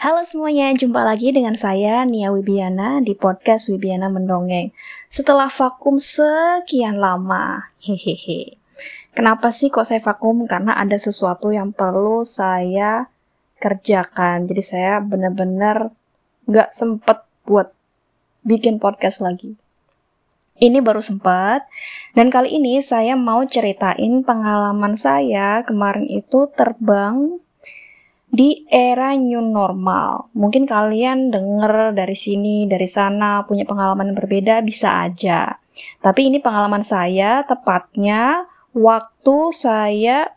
Halo semuanya, jumpa lagi dengan saya Nia Wibiana di podcast Wibiana Mendongeng. Setelah vakum sekian lama, hehehe. Kenapa sih kok saya vakum? Karena ada sesuatu yang perlu saya kerjakan. Jadi saya benar-benar nggak sempet buat bikin podcast lagi. Ini baru sempat, dan kali ini saya mau ceritain pengalaman saya kemarin itu terbang di era new normal. Mungkin kalian denger dari sini, dari sana, punya pengalaman yang berbeda, bisa aja. Tapi ini pengalaman saya, tepatnya waktu saya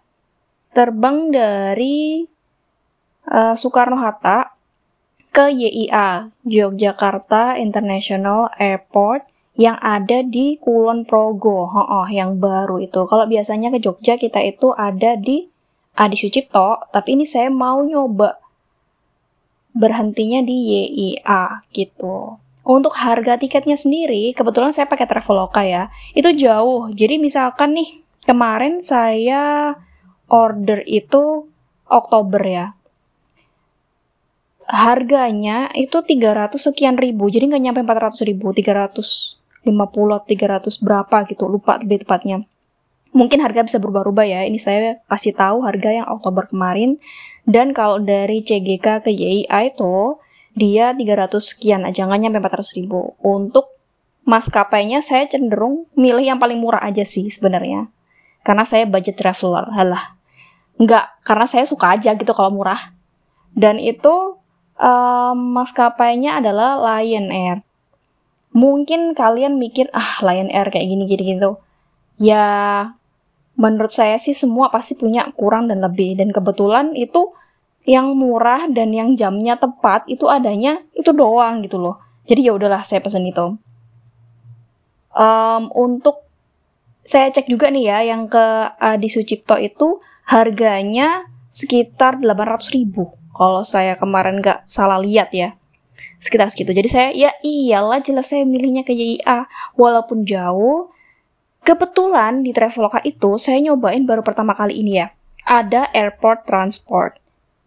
terbang dari uh, Soekarno-Hatta ke YIA, Yogyakarta International Airport, yang ada di Kulon Progo, oh, oh, yang baru itu. Kalau biasanya ke Jogja kita itu ada di Adi Sucipto, tapi ini saya mau nyoba berhentinya di YIA gitu. Untuk harga tiketnya sendiri, kebetulan saya pakai Traveloka ya, itu jauh. Jadi misalkan nih, kemarin saya order itu Oktober ya. Harganya itu 300 sekian ribu, jadi nggak nyampe 400 ribu, 350 300 berapa gitu, lupa lebih tepatnya mungkin harga bisa berubah-ubah ya. Ini saya kasih tahu harga yang Oktober kemarin. Dan kalau dari CGK ke YIA itu dia 300 sekian aja, nggak nyampe 400 ribu. Untuk maskapainya saya cenderung milih yang paling murah aja sih sebenarnya. Karena saya budget traveler, halah. Nggak, karena saya suka aja gitu kalau murah. Dan itu um, maskapainya adalah Lion Air. Mungkin kalian mikir, ah Lion Air kayak gini-gini gitu. Ya, menurut saya sih semua pasti punya kurang dan lebih. Dan kebetulan itu yang murah dan yang jamnya tepat itu adanya itu doang gitu loh. Jadi ya udahlah saya pesen itu. Um, untuk saya cek juga nih ya yang ke Adi Sucipto itu harganya sekitar 800 ribu. Kalau saya kemarin nggak salah lihat ya sekitar segitu. Jadi saya ya iyalah jelas saya milihnya ke YIA walaupun jauh Kebetulan di Traveloka itu saya nyobain baru pertama kali ini ya. Ada airport transport.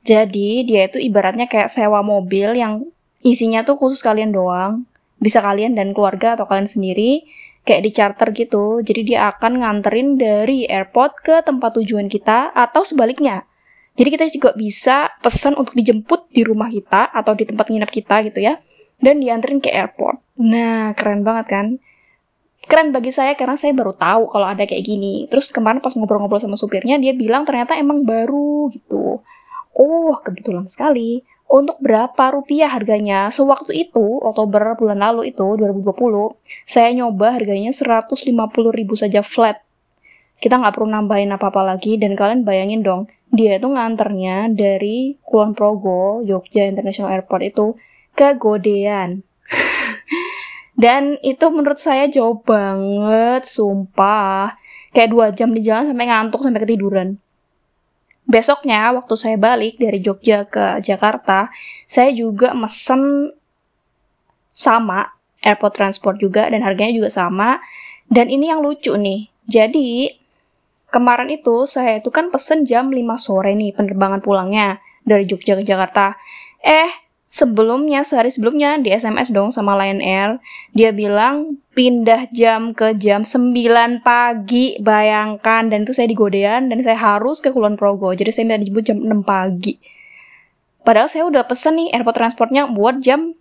Jadi dia itu ibaratnya kayak sewa mobil yang isinya tuh khusus kalian doang. Bisa kalian dan keluarga atau kalian sendiri kayak di charter gitu. Jadi dia akan nganterin dari airport ke tempat tujuan kita atau sebaliknya. Jadi kita juga bisa pesan untuk dijemput di rumah kita atau di tempat nginep kita gitu ya. Dan dianterin ke airport. Nah, keren banget kan? Keren bagi saya karena saya baru tahu kalau ada kayak gini. Terus kemarin pas ngobrol-ngobrol sama supirnya, dia bilang ternyata emang baru gitu. Oh, kebetulan sekali. Untuk berapa rupiah harganya? Sewaktu itu, Oktober bulan lalu itu, 2020, saya nyoba harganya 150 ribu saja flat. Kita nggak perlu nambahin apa-apa lagi, dan kalian bayangin dong, dia itu nganternya dari Kulon Progo, Jogja International Airport itu, ke Godean. Dan itu menurut saya jauh banget, sumpah. Kayak dua jam di jalan sampai ngantuk, sampai ketiduran. Besoknya, waktu saya balik dari Jogja ke Jakarta, saya juga mesen sama, airport transport juga, dan harganya juga sama. Dan ini yang lucu nih. Jadi, kemarin itu saya itu kan pesen jam 5 sore nih penerbangan pulangnya dari Jogja ke Jakarta. Eh, sebelumnya sehari sebelumnya di SMS dong sama Lion Air. Dia bilang pindah jam ke jam 9 pagi bayangkan. Dan itu saya di Godean dan saya harus ke Kulon Progo. Jadi saya minta dijemput jam 6 pagi. Padahal saya udah pesen nih airport transportnya buat jam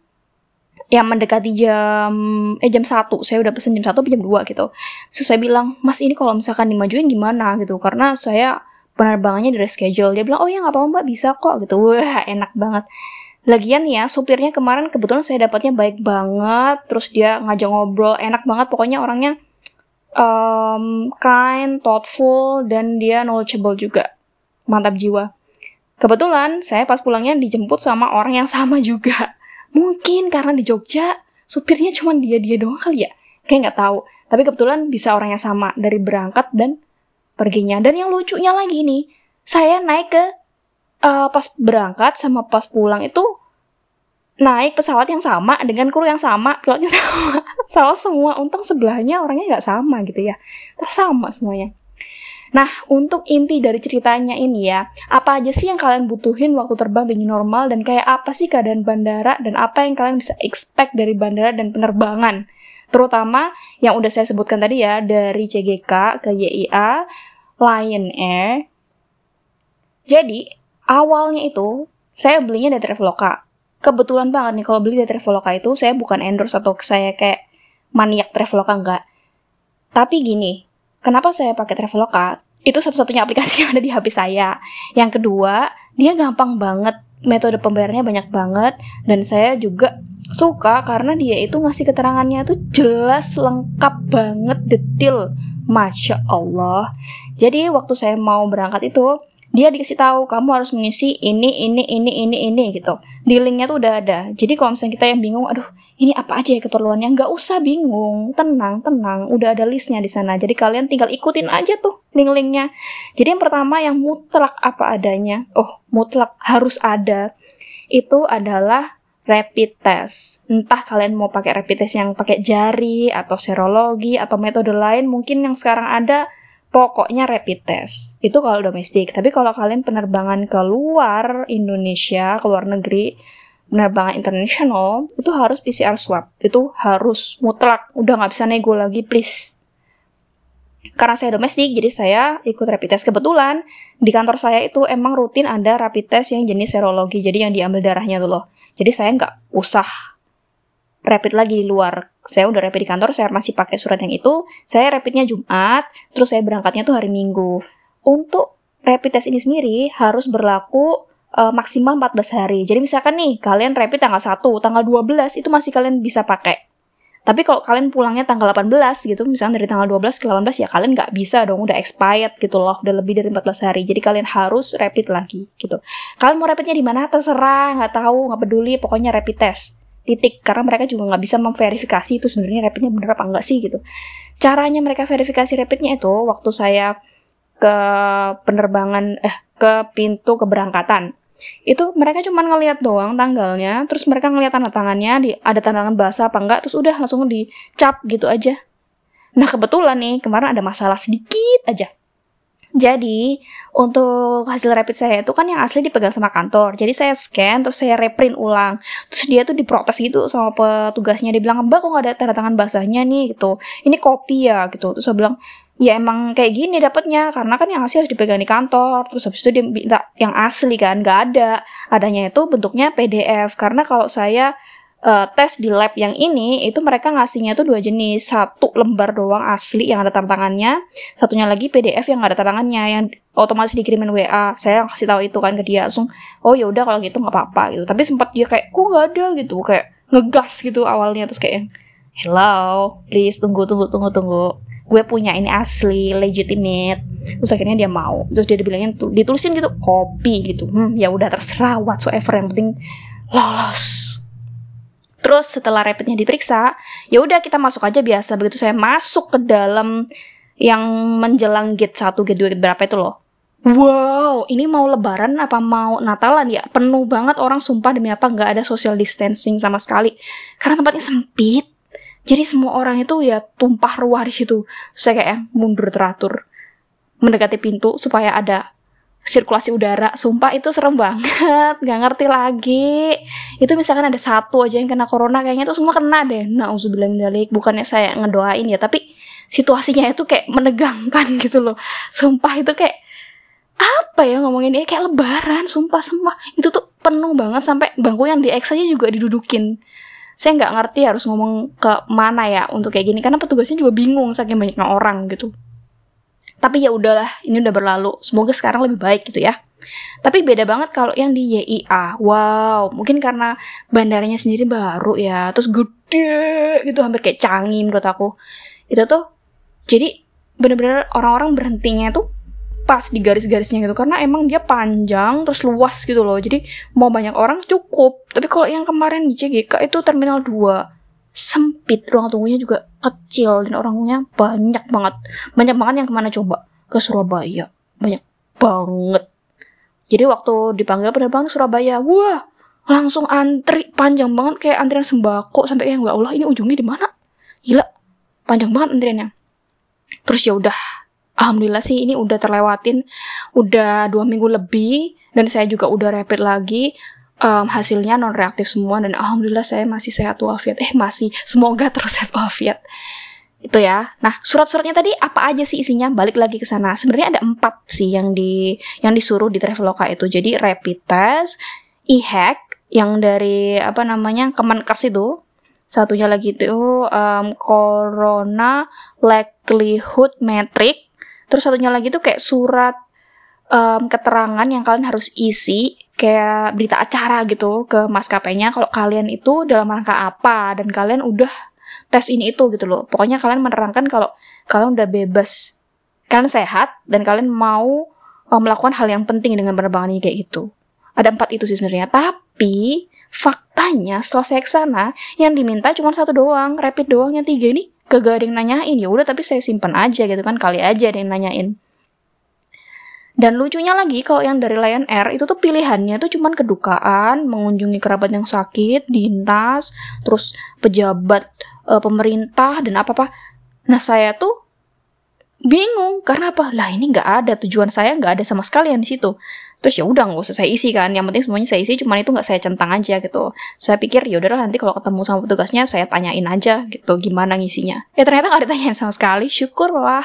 yang mendekati jam eh jam 1 saya udah pesen jam 1 jam 2 gitu. So saya bilang mas ini kalau misalkan dimajuin gimana? Gitu. Karena saya penerbangannya di reschedule. Dia bilang oh ya nggak apa-apa mbak. Bisa kok. Gitu. Wah enak banget Lagian ya, supirnya kemarin kebetulan saya dapatnya baik banget, terus dia ngajak ngobrol, enak banget, pokoknya orangnya um, kind, thoughtful, dan dia knowledgeable juga. Mantap jiwa. Kebetulan saya pas pulangnya dijemput sama orang yang sama juga. Mungkin karena di Jogja supirnya cuma dia-dia doang kali ya. Kayak nggak tahu. Tapi kebetulan bisa orang yang sama dari berangkat dan perginya. Dan yang lucunya lagi nih, saya naik ke uh, pas berangkat sama pas pulang itu naik pesawat yang sama dengan kru yang sama, pilotnya sama, salah semua. Untung sebelahnya orangnya nggak sama gitu ya, terus sama semuanya. Nah, untuk inti dari ceritanya ini ya, apa aja sih yang kalian butuhin waktu terbang new normal dan kayak apa sih keadaan bandara dan apa yang kalian bisa expect dari bandara dan penerbangan? Terutama yang udah saya sebutkan tadi ya, dari CGK ke YIA, Lion Air. Jadi, awalnya itu saya belinya dari Traveloka. Kebetulan banget nih kalau beli dari Traveloka itu saya bukan endorse atau saya kayak maniak Traveloka enggak. Tapi gini, kenapa saya pakai Traveloka? Itu satu-satunya aplikasi yang ada di HP saya. Yang kedua, dia gampang banget, metode pembayarannya banyak banget dan saya juga suka karena dia itu ngasih keterangannya tuh jelas, lengkap banget, detail. Masya Allah. Jadi waktu saya mau berangkat itu, dia dikasih tahu kamu harus mengisi ini, ini, ini, ini, ini gitu. Di linknya tuh udah ada. Jadi kalau misalnya kita yang bingung, aduh ini apa aja ya keperluannya, nggak usah bingung, tenang, tenang, udah ada listnya di sana. Jadi kalian tinggal ikutin aja tuh link-linknya. Jadi yang pertama yang mutlak apa adanya, oh mutlak harus ada, itu adalah rapid test. Entah kalian mau pakai rapid test yang pakai jari atau serologi atau metode lain mungkin yang sekarang ada pokoknya rapid test. Itu kalau domestik. Tapi kalau kalian penerbangan ke luar Indonesia, ke luar negeri, penerbangan internasional, itu harus PCR swab. Itu harus mutlak. Udah nggak bisa nego lagi, please. Karena saya domestik, jadi saya ikut rapid test. Kebetulan, di kantor saya itu emang rutin ada rapid test yang jenis serologi. Jadi yang diambil darahnya tuh loh jadi saya nggak usah rapid lagi di luar. Saya udah rapid di kantor, saya masih pakai surat yang itu. Saya rapidnya Jumat, terus saya berangkatnya tuh hari Minggu. Untuk rapid test ini sendiri harus berlaku uh, maksimal 14 hari. Jadi misalkan nih, kalian rapid tanggal 1, tanggal 12 itu masih kalian bisa pakai. Tapi kalau kalian pulangnya tanggal 18 gitu, misalnya dari tanggal 12 ke 18 ya kalian nggak bisa dong, udah expired gitu loh, udah lebih dari 14 hari. Jadi kalian harus rapid lagi gitu. Kalian mau rapidnya di mana terserah, nggak tahu, nggak peduli, pokoknya rapid test. Titik, karena mereka juga nggak bisa memverifikasi itu sebenarnya rapidnya bener apa enggak sih gitu. Caranya mereka verifikasi rapidnya itu waktu saya ke penerbangan eh ke pintu keberangkatan itu mereka cuma ngelihat doang tanggalnya terus mereka ngelihat tanda tangannya di ada tanda tangan basah apa enggak terus udah langsung dicap gitu aja nah kebetulan nih kemarin ada masalah sedikit aja jadi untuk hasil rapid saya itu kan yang asli dipegang sama kantor. Jadi saya scan terus saya reprint ulang. Terus dia tuh diprotes gitu sama petugasnya. Dia bilang, "Mbak kok nggak ada tanda tangan basahnya nih?" gitu. "Ini kopi ya." gitu. Terus saya bilang, ya emang kayak gini dapatnya karena kan yang asli harus dipegang di kantor terus habis itu dia minta yang asli kan nggak ada adanya itu bentuknya PDF karena kalau saya uh, tes di lab yang ini itu mereka ngasihnya tuh dua jenis. Satu lembar doang asli yang ada tantangannya satunya lagi PDF yang gak ada tantangannya yang otomatis dikirimin WA saya kasih tahu itu kan ke dia langsung oh ya udah kalau gitu nggak apa-apa gitu. Tapi sempat dia kayak kok nggak ada? gitu kayak ngegas gitu awalnya terus kayak hello please tunggu tunggu tunggu tunggu. Gue punya ini asli legitimate. Terus akhirnya dia mau. Terus dia dibilangin ditulisin gitu kopi gitu. Hmm, ya udah terserah whatsoever yang penting lolos terus setelah rapidnya diperiksa ya udah kita masuk aja biasa begitu saya masuk ke dalam yang menjelang gate 1 gate 2 gate berapa itu loh Wow, ini mau lebaran apa mau Natalan ya? Penuh banget orang sumpah demi apa nggak ada social distancing sama sekali. Karena tempatnya sempit jadi semua orang itu ya tumpah ruah di situ. Saya kayak mundur teratur mendekati pintu supaya ada sirkulasi udara. Sumpah itu serem banget, nggak ngerti lagi. Itu misalkan ada satu aja yang kena corona, kayaknya itu semua kena deh. Nah, uzubillah dalik. Bukannya saya ngedoain ya, tapi situasinya itu kayak menegangkan gitu loh. Sumpah itu kayak apa ya ngomongin dia kayak lebaran, sumpah semua itu tuh penuh banget sampai bangku yang di X aja juga didudukin saya nggak ngerti harus ngomong ke mana ya untuk kayak gini karena petugasnya juga bingung saking banyaknya orang gitu tapi ya udahlah ini udah berlalu. Semoga sekarang lebih baik gitu ya. Tapi beda banget kalau yang di YIA wow mungkin karena bandaranya sendiri baru ya terus gede gitu hampir kayak canggih menurut aku. Itu tuh jadi bener-bener orang-orang berhentinya tuh pas di garis-garisnya gitu karena emang dia panjang terus luas gitu loh. Jadi mau banyak orang cukup. Tapi kalau yang kemarin di CGK itu terminal 2 sempit. Ruang tunggunya juga kecil dan orangnya banyak banget. Banyak banget yang ke mana coba? Ke Surabaya. Banyak banget. Jadi waktu dipanggil penerbangan Surabaya wah langsung antri. Panjang banget kayak antrian sembako sampai yang ya Allah ini ujungnya di mana? Gila panjang banget antriannya. Terus ya udah alhamdulillah sih ini udah terlewatin udah dua minggu lebih dan saya juga udah rapid lagi um, hasilnya non reaktif semua dan alhamdulillah saya masih sehat walafiat eh masih semoga terus sehat walafiat itu ya. Nah, surat-suratnya tadi apa aja sih isinya? Balik lagi ke sana. Sebenarnya ada empat sih yang di yang disuruh di Traveloka itu. Jadi rapid test, e-hack yang dari apa namanya Kemenkes itu. Satunya lagi itu um, Corona Likelihood Metric. Terus satunya lagi itu kayak surat um, keterangan yang kalian harus isi kayak berita acara gitu ke maskapainya kalau kalian itu dalam rangka apa dan kalian udah tes ini itu gitu loh. Pokoknya kalian menerangkan kalau kalian udah bebas, kalian sehat dan kalian mau uh, melakukan hal yang penting dengan penerbangan ini kayak gitu. Ada empat itu sih sebenarnya. Tapi faktanya setelah saya ke sana yang diminta cuma satu doang, rapid doang yang tiga ini kagak ada yang nanyain ya udah tapi saya simpan aja gitu kan kali aja ada yang nanyain dan lucunya lagi kalau yang dari Lion Air itu tuh pilihannya tuh cuman kedukaan, mengunjungi kerabat yang sakit, dinas, terus pejabat e, pemerintah dan apa-apa. Nah saya tuh bingung karena apa? Lah ini nggak ada tujuan saya nggak ada sama sekali yang di situ. Terus ya udah nggak usah saya isi kan. Yang penting semuanya saya isi, cuman itu nggak saya centang aja gitu. Saya pikir ya udahlah nanti kalau ketemu sama petugasnya saya tanyain aja gitu gimana ngisinya. Ya ternyata nggak ditanyain sama sekali. Syukurlah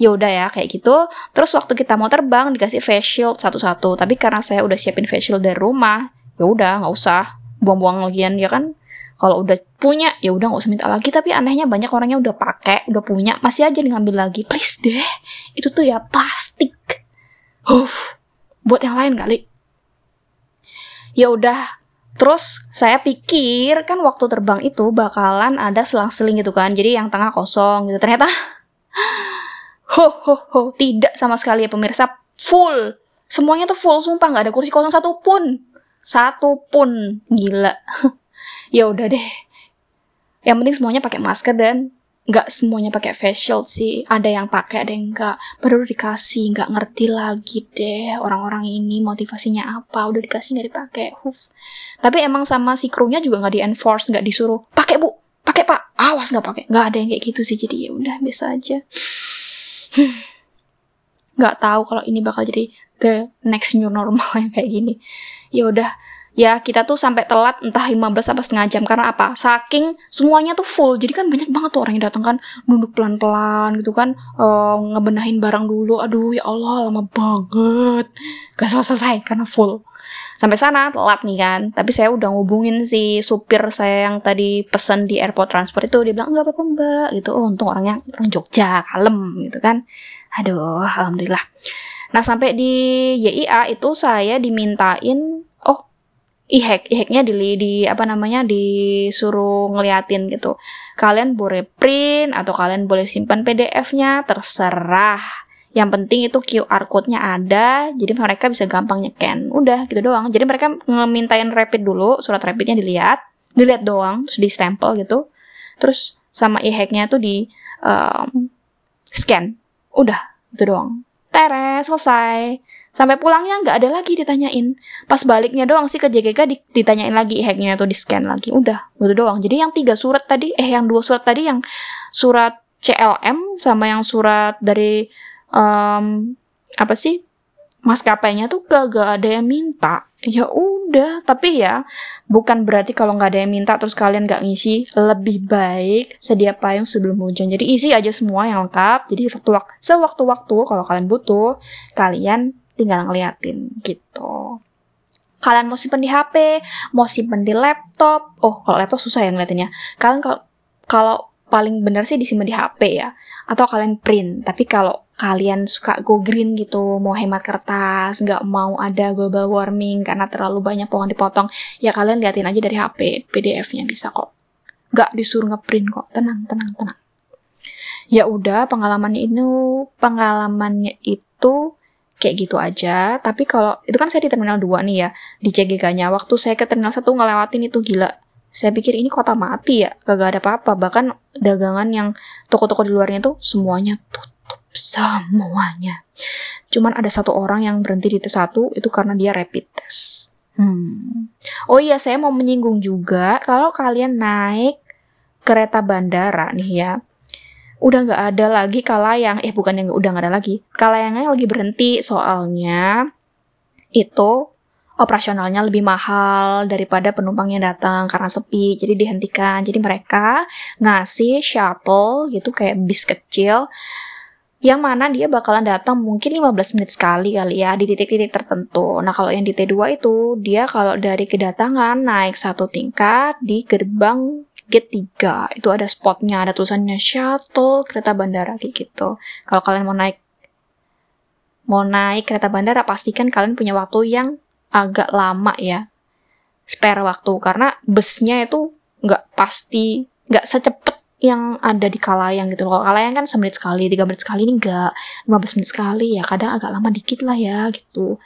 ya udah ya kayak gitu. Terus waktu kita mau terbang dikasih face shield satu-satu. Tapi karena saya udah siapin face shield dari rumah ya udah nggak usah. Buang-buang lagian ya kan? Kalau udah punya ya udah nggak usah minta lagi. Tapi anehnya banyak orangnya udah pakai udah punya. Masih aja ngambil lagi. Please deh itu tuh ya plastik. Huff, buat yang lain kali. Ya udah Terus saya pikir kan waktu terbang itu bakalan ada selang-seling gitu kan. Jadi yang tengah kosong gitu. Ternyata Ho ho ho, tidak sama sekali ya pemirsa, full. Semuanya tuh full, sumpah nggak ada kursi kosong satu pun. Satu pun, gila. ya udah deh. Yang penting semuanya pakai masker dan nggak semuanya pakai face shield sih. Ada yang pakai, ada yang nggak. Baru dikasih, nggak ngerti lagi deh orang-orang ini motivasinya apa. Udah dikasih nggak dipakai. Huf. Tapi emang sama si krunya juga nggak di enforce, nggak disuruh pakai bu, pakai pak. Awas nggak pakai. Nggak ada yang kayak gitu sih. Jadi ya udah biasa aja nggak tahu kalau ini bakal jadi the next new normal yang kayak gini. Ya udah ya kita tuh sampai telat entah 15 apa setengah jam karena apa? Saking semuanya tuh full jadi kan banyak banget tuh orang yang datang kan duduk pelan-pelan gitu kan uh, ngebenahin barang dulu. Aduh ya Allah lama banget. Gak selesai karena full sampai sana telat nih kan. Tapi saya udah ngubungin si supir saya yang tadi pesen di airport transport itu. Dia bilang nggak apa-apa mbak gitu. Oh untung orangnya orang Jogja kalem gitu kan. Aduh alhamdulillah. Nah sampai di YIA itu saya dimintain oh e-hack. E-hacknya di, di apa namanya disuruh ngeliatin gitu. Kalian boleh print atau kalian boleh simpan PDF-nya terserah yang penting itu QR code-nya ada, jadi mereka bisa gampang nyeken. Udah gitu doang. Jadi mereka ngemintain rapid dulu, surat rapidnya dilihat, dilihat doang, terus di stempel gitu. Terus sama e-hacknya tuh di um, scan. Udah, itu doang. Teres, selesai. Sampai pulangnya nggak ada lagi ditanyain. Pas baliknya doang sih ke JGK ditanyain lagi e-hacknya tuh di scan lagi. Udah, itu doang. Jadi yang tiga surat tadi, eh yang dua surat tadi yang surat CLM sama yang surat dari um, apa sih? Maskapainya tuh gak ada yang minta. Ya udah tapi ya bukan berarti kalau nggak ada yang minta terus kalian nggak ngisi. Lebih baik sedia payung sebelum hujan. Jadi isi aja semua yang lengkap. Jadi waktu waktu sewaktu-waktu kalau kalian butuh kalian tinggal ngeliatin gitu. Kalian mau simpen di HP mau simpen di laptop. Oh kalau laptop susah ya ngeliatinnya. Kalian kalau paling benar sih disimpan di HP ya atau kalian print tapi kalau kalian suka go green gitu, mau hemat kertas, nggak mau ada global warming karena terlalu banyak pohon dipotong, ya kalian liatin aja dari HP, PDF-nya bisa kok. Nggak disuruh ngeprint kok, tenang, tenang, tenang. Ya udah, pengalamannya itu, pengalamannya itu kayak gitu aja. Tapi kalau itu kan saya di terminal 2 nih ya, di CGK-nya. Waktu saya ke terminal 1 ngelewatin itu gila. Saya pikir ini kota mati ya, kagak ada apa-apa. Bahkan dagangan yang toko-toko di luarnya tuh semuanya tutup semuanya. Cuman ada satu orang yang berhenti di T1 itu karena dia rapid test. Hmm. Oh iya, saya mau menyinggung juga kalau kalian naik kereta bandara nih ya. udah nggak ada lagi kalayang eh bukan yang udah nggak ada lagi kalayangnya lagi berhenti soalnya itu operasionalnya lebih mahal daripada penumpang yang datang karena sepi jadi dihentikan jadi mereka ngasih shuttle gitu kayak bis kecil yang mana dia bakalan datang mungkin 15 menit sekali kali ya di titik-titik tertentu. Nah kalau yang di T2 itu dia kalau dari kedatangan naik satu tingkat di gerbang gate 3 itu ada spotnya ada tulisannya shuttle kereta bandara kayak gitu. Kalau kalian mau naik mau naik kereta bandara pastikan kalian punya waktu yang agak lama ya spare waktu karena busnya itu nggak pasti nggak secepet yang ada di Kalayang gitu Kalau Kalayang kan semenit sekali, tiga menit sekali ini enggak, 15 menit sekali ya, kadang agak lama dikit lah ya gitu.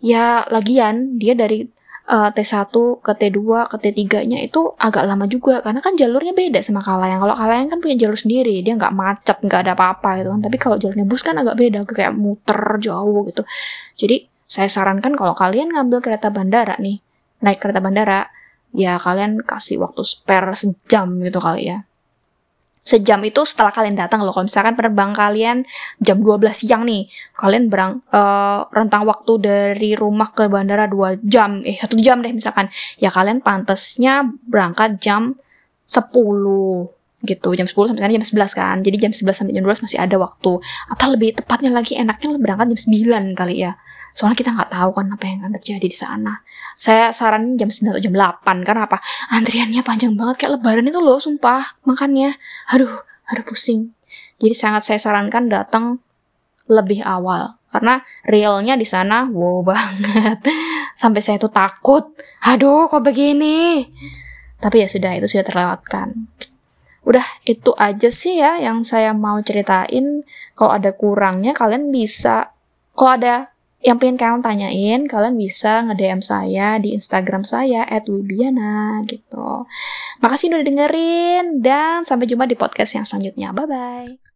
Ya lagian dia dari uh, T1 ke T2 ke T3-nya itu agak lama juga karena kan jalurnya beda sama Kalayang. Kalau Kalayang kan punya jalur sendiri, dia nggak macet, nggak ada apa-apa gitu kan. Tapi kalau jalurnya bus kan agak beda, kayak muter jauh gitu. Jadi saya sarankan kalau kalian ngambil kereta bandara nih, naik kereta bandara, ya kalian kasih waktu spare sejam gitu kali ya sejam itu setelah kalian datang loh. Kalau misalkan penerbang kalian jam 12 siang nih, kalian berang uh, rentang waktu dari rumah ke bandara 2 jam, eh satu jam deh misalkan. Ya kalian pantasnya berangkat jam 10 gitu. Jam 10 sampai sana jam 11 kan. Jadi jam 11 sampai jam 12 masih ada waktu. Atau lebih tepatnya lagi enaknya berangkat jam 9 kali ya. Soalnya kita nggak tahu kan apa yang akan terjadi di sana. Saya saranin jam 9 atau jam 8. Karena apa? Antriannya panjang banget. Kayak lebaran itu loh, sumpah. Makannya. Aduh, aduh pusing. Jadi sangat saya sarankan datang lebih awal. Karena realnya di sana wow banget. Sampai saya tuh takut. Aduh, kok begini? Tapi ya sudah, itu sudah terlewatkan. Udah, itu aja sih ya yang saya mau ceritain. Kalau ada kurangnya, kalian bisa kalau ada yang pengen kalian tanyain, kalian bisa nge-DM saya di Instagram saya @wibiana gitu. Makasih udah dengerin dan sampai jumpa di podcast yang selanjutnya. Bye bye.